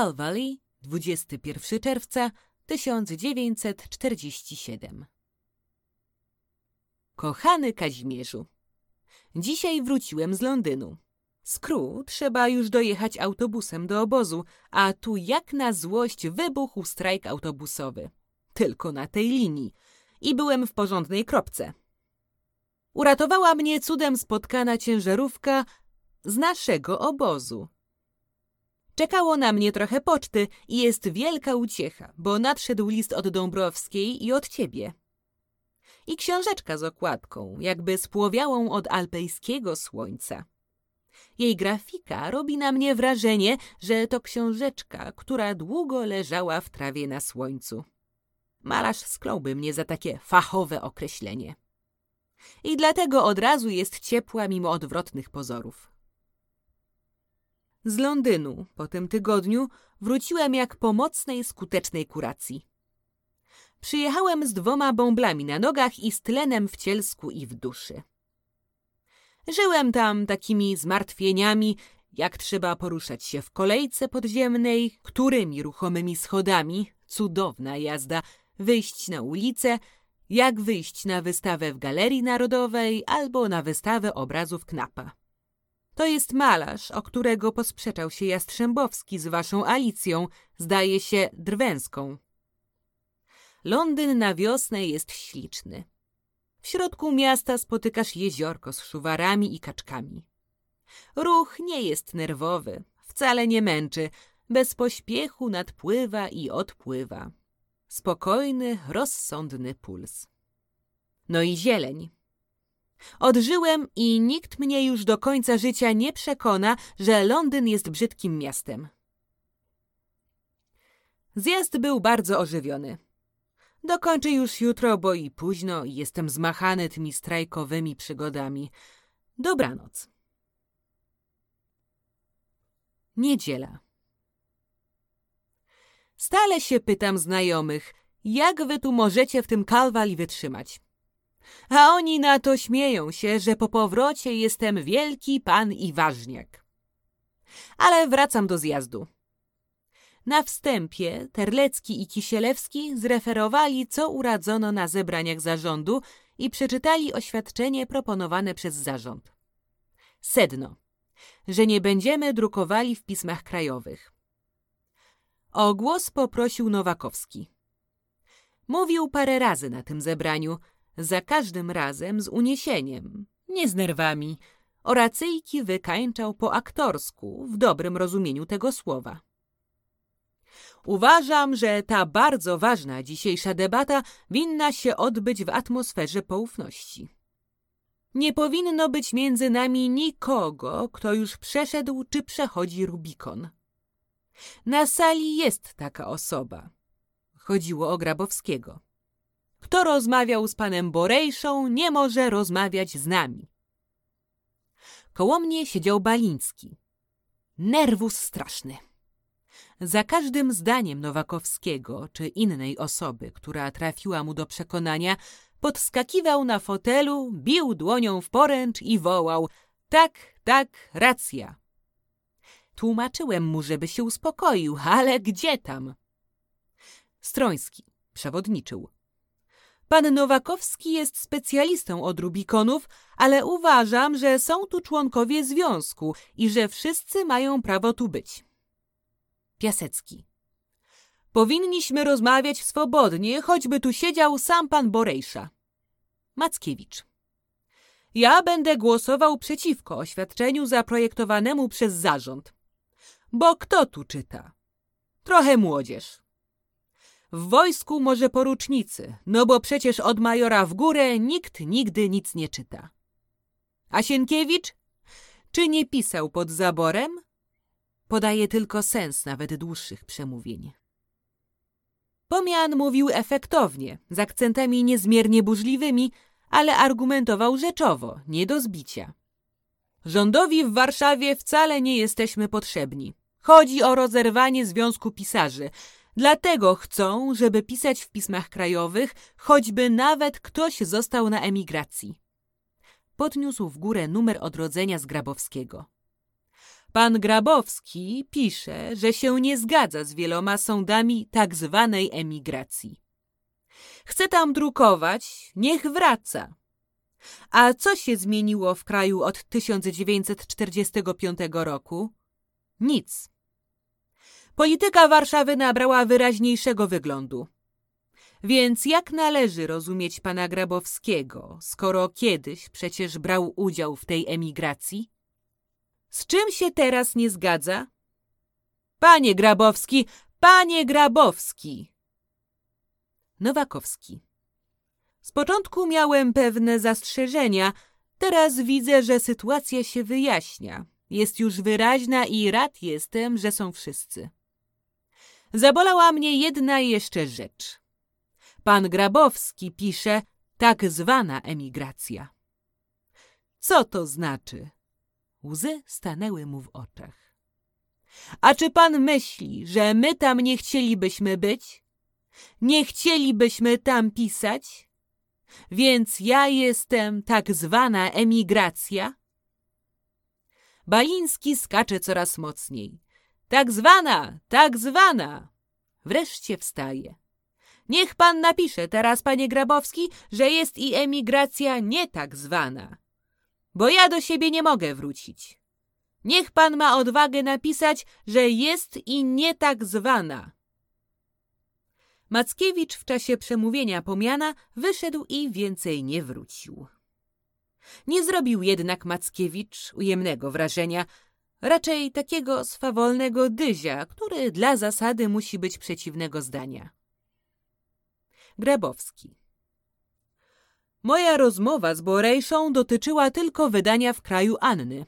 Cal Valley, 21 czerwca 1947 Kochany Kazimierzu, dzisiaj wróciłem z Londynu. Z trzeba już dojechać autobusem do obozu, a tu jak na złość wybuchł strajk autobusowy. Tylko na tej linii. I byłem w porządnej kropce. Uratowała mnie cudem spotkana ciężarówka z naszego obozu. Czekało na mnie trochę poczty i jest wielka uciecha, bo nadszedł list od Dąbrowskiej i od ciebie. I książeczka z okładką, jakby spłowiałą od alpejskiego słońca. Jej grafika robi na mnie wrażenie, że to książeczka, która długo leżała w trawie na słońcu. Malarz skląłby mnie za takie fachowe określenie. I dlatego od razu jest ciepła mimo odwrotnych pozorów. Z Londynu po tym tygodniu wróciłem jak po mocnej, skutecznej kuracji. Przyjechałem z dwoma bąblami na nogach i z tlenem w cielsku i w duszy. Żyłem tam takimi zmartwieniami, jak trzeba poruszać się w kolejce podziemnej, którymi ruchomymi schodami, cudowna jazda, wyjść na ulicę, jak wyjść na wystawę w Galerii Narodowej albo na wystawę obrazów Knapa. To jest malarz, o którego posprzeczał się Jastrzębowski z waszą Alicją, zdaje się drwęską. Londyn na wiosnę jest śliczny. W środku miasta spotykasz jeziorko z szuwarami i kaczkami. Ruch nie jest nerwowy, wcale nie męczy, bez pośpiechu nadpływa i odpływa. Spokojny, rozsądny puls. No i zieleń. Odżyłem i nikt mnie już do końca życia nie przekona, że Londyn jest brzydkim miastem. Zjazd był bardzo ożywiony. Dokończę już jutro, bo i późno i jestem zmachany tymi strajkowymi przygodami. Dobranoc. Niedziela. Stale się pytam znajomych, jak wy tu możecie w tym kalwali wytrzymać. A oni na to śmieją się, że po powrocie jestem wielki pan i ważniak. Ale wracam do zjazdu. Na wstępie Terlecki i Kisielewski zreferowali, co uradzono na zebraniach zarządu i przeczytali oświadczenie proponowane przez zarząd. Sedno, że nie będziemy drukowali w pismach krajowych. O głos poprosił Nowakowski. Mówił parę razy na tym zebraniu, za każdym razem z uniesieniem, nie z nerwami. Oracyjki wykańczał po aktorsku, w dobrym rozumieniu tego słowa. Uważam, że ta bardzo ważna dzisiejsza debata winna się odbyć w atmosferze poufności. Nie powinno być między nami nikogo, kto już przeszedł czy przechodzi Rubikon. Na sali jest taka osoba. Chodziło o Grabowskiego. Kto rozmawiał z panem Borejszą, nie może rozmawiać z nami. Koło mnie siedział Baliński. Nerwus straszny. Za każdym zdaniem Nowakowskiego czy innej osoby, która trafiła mu do przekonania, podskakiwał na fotelu, bił dłonią w poręcz i wołał tak, tak, racja. Tłumaczyłem mu, żeby się uspokoił, ale gdzie tam? Stroński przewodniczył. Pan Nowakowski jest specjalistą od Rubikonów, ale uważam, że są tu członkowie związku i że wszyscy mają prawo tu być. Piasecki. Powinniśmy rozmawiać swobodnie, choćby tu siedział sam pan Borejsza. Mackiewicz. Ja będę głosował przeciwko oświadczeniu zaprojektowanemu przez zarząd. Bo kto tu czyta? Trochę młodzież. W wojsku może porucznicy, no bo przecież od majora w górę nikt nigdy nic nie czyta. A Sienkiewicz? Czy nie pisał pod zaborem? Podaje tylko sens nawet dłuższych przemówień. Pomian mówił efektownie, z akcentami niezmiernie burzliwymi, ale argumentował rzeczowo, nie do zbicia. Rządowi w Warszawie wcale nie jesteśmy potrzebni. Chodzi o rozerwanie Związku Pisarzy. Dlatego chcą, żeby pisać w pismach krajowych, choćby nawet ktoś został na emigracji. Podniósł w górę numer odrodzenia z Grabowskiego. Pan Grabowski pisze, że się nie zgadza z wieloma sądami tak zwanej emigracji. Chce tam drukować, niech wraca. A co się zmieniło w kraju od 1945 roku? Nic. Polityka Warszawy nabrała wyraźniejszego wyglądu. Więc jak należy rozumieć pana Grabowskiego, skoro kiedyś przecież brał udział w tej emigracji? Z czym się teraz nie zgadza? Panie Grabowski, panie Grabowski! Nowakowski. Z początku miałem pewne zastrzeżenia, teraz widzę, że sytuacja się wyjaśnia. Jest już wyraźna i rad jestem, że są wszyscy. Zabolała mnie jedna jeszcze rzecz. Pan Grabowski pisze tak zwana emigracja. Co to znaczy? Łzy stanęły mu w oczach. A czy pan myśli, że my tam nie chcielibyśmy być? Nie chcielibyśmy tam pisać? Więc ja jestem tak zwana emigracja? Baliński skacze coraz mocniej. Tak zwana, tak zwana. Wreszcie wstaje. Niech pan napisze teraz, panie Grabowski, że jest i emigracja nie tak zwana. Bo ja do siebie nie mogę wrócić. Niech pan ma odwagę napisać, że jest i nie tak zwana. Mackiewicz w czasie przemówienia pomiana wyszedł i więcej nie wrócił. Nie zrobił jednak Mackiewicz ujemnego wrażenia, raczej takiego swawolnego dyzia, który dla zasady musi być przeciwnego zdania. Grabowski Moja rozmowa z Borejszą dotyczyła tylko wydania w kraju Anny.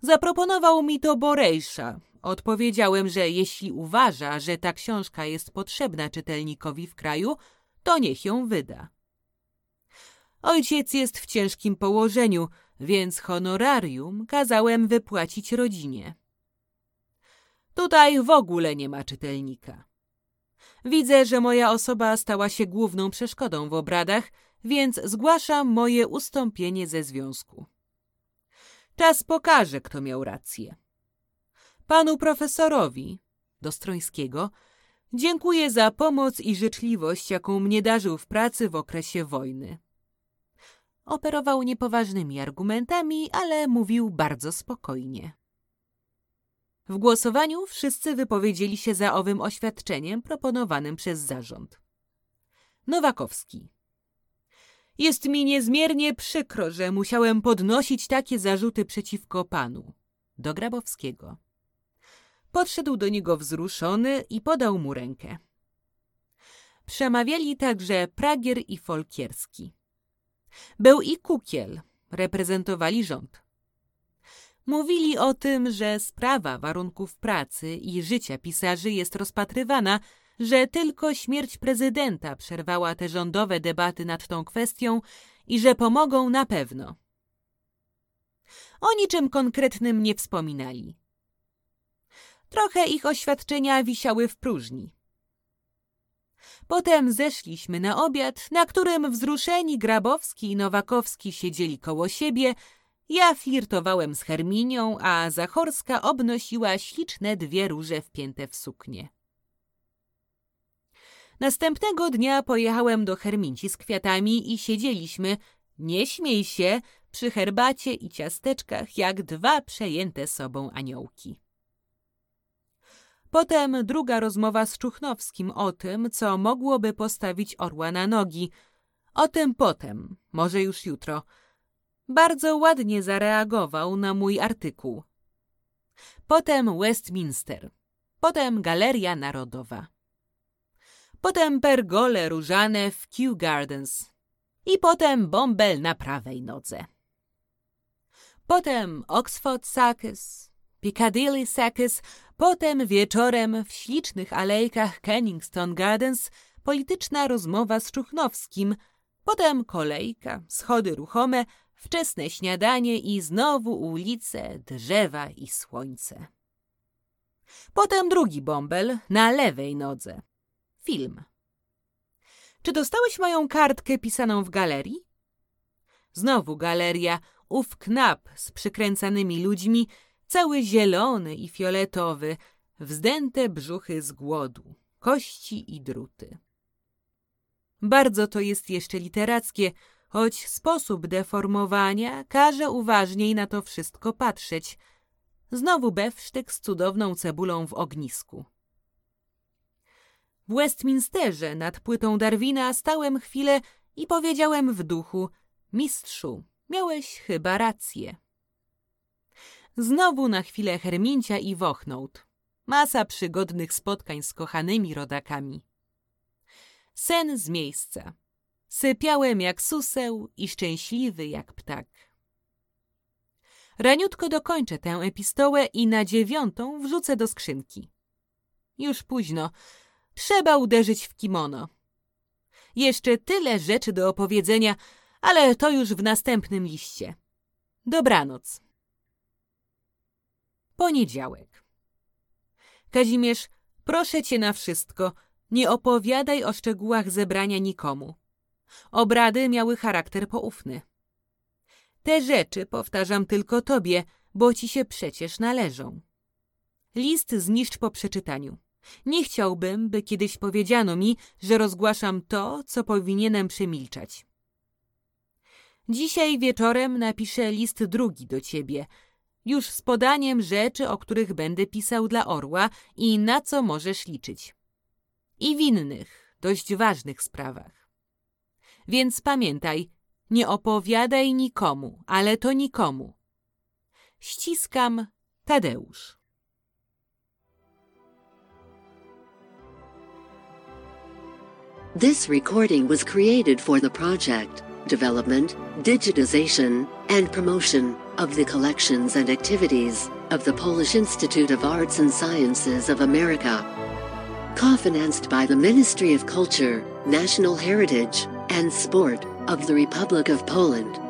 Zaproponował mi to Borejsza. Odpowiedziałem, że jeśli uważa, że ta książka jest potrzebna czytelnikowi w kraju, to niech ją wyda. Ojciec jest w ciężkim położeniu, więc honorarium kazałem wypłacić rodzinie. Tutaj w ogóle nie ma czytelnika. Widzę, że moja osoba stała się główną przeszkodą w obradach, więc zgłaszam moje ustąpienie ze związku. Czas pokaże, kto miał rację. Panu profesorowi, do Strońskiego, dziękuję za pomoc i życzliwość, jaką mnie darzył w pracy w okresie wojny. Operował niepoważnymi argumentami, ale mówił bardzo spokojnie. W głosowaniu wszyscy wypowiedzieli się za owym oświadczeniem proponowanym przez zarząd. Nowakowski. Jest mi niezmiernie przykro, że musiałem podnosić takie zarzuty przeciwko panu. Do Grabowskiego. Podszedł do niego wzruszony i podał mu rękę. Przemawiali także Pragier i Folkierski. Był i Kukiel, reprezentowali rząd. Mówili o tym, że sprawa warunków pracy i życia pisarzy jest rozpatrywana, że tylko śmierć prezydenta przerwała te rządowe debaty nad tą kwestią i że pomogą na pewno. O niczym konkretnym nie wspominali. Trochę ich oświadczenia wisiały w próżni. Potem zeszliśmy na obiad, na którym wzruszeni Grabowski i Nowakowski siedzieli koło siebie. Ja flirtowałem z Herminią, a Zachorska obnosiła śliczne dwie róże wpięte w suknię. Następnego dnia pojechałem do Herminci z kwiatami i siedzieliśmy, nie śmiej się, przy herbacie i ciasteczkach jak dwa przejęte sobą aniołki. Potem druga rozmowa z Czuchnowskim o tym, co mogłoby postawić orła na nogi. O tym potem, może już jutro. Bardzo ładnie zareagował na mój artykuł. Potem Westminster. Potem Galeria Narodowa. Potem pergole różane w Kew Gardens. I potem bąbel na prawej nodze. Potem Oxford Circus, Piccadilly Circus, potem wieczorem w ślicznych alejkach Kenningston Gardens polityczna rozmowa z Czuchnowskim, potem kolejka, schody ruchome, wczesne śniadanie i znowu ulice, drzewa i słońce. Potem drugi bąbel na lewej nodze. Film. Czy dostałeś moją kartkę pisaną w galerii? Znowu galeria, ów knap z przykręcanymi ludźmi, cały zielony i fioletowy, wzdęte brzuchy z głodu, kości i druty. Bardzo to jest jeszcze literackie, choć sposób deformowania każe uważniej na to wszystko patrzeć. Znowu bewsztyk z cudowną cebulą w ognisku. W Westminsterze nad płytą Darwina stałem chwilę i powiedziałem w duchu: Mistrzu, miałeś chyba rację. Znowu na chwilę Hermincia i Wochnout. Masa przygodnych spotkań z kochanymi rodakami. Sen z miejsca. Sypiałem jak suseł i szczęśliwy jak ptak. Raniutko dokończę tę epistołę i na dziewiątą wrzucę do skrzynki. Już późno. Trzeba uderzyć w kimono. Jeszcze tyle rzeczy do opowiedzenia, ale to już w następnym liście. Dobranoc. Poniedziałek. Kazimierz, proszę cię na wszystko, nie opowiadaj o szczegółach zebrania nikomu. Obrady miały charakter poufny. Te rzeczy powtarzam tylko tobie, bo ci się przecież należą. List zniszcz po przeczytaniu. Nie chciałbym, by kiedyś powiedziano mi, że rozgłaszam to, co powinienem przemilczać. Dzisiaj wieczorem napiszę list drugi do ciebie, już z podaniem rzeczy, o których będę pisał dla orła i na co możesz liczyć. I w innych, dość ważnych sprawach. Więc pamiętaj, nie opowiadaj nikomu, ale to nikomu. Ściskam Tadeusz. This recording was created for the project, development, digitization, and promotion of the collections and activities of the Polish Institute of Arts and Sciences of America. Co-financed by the Ministry of Culture, National Heritage, and Sport of the Republic of Poland.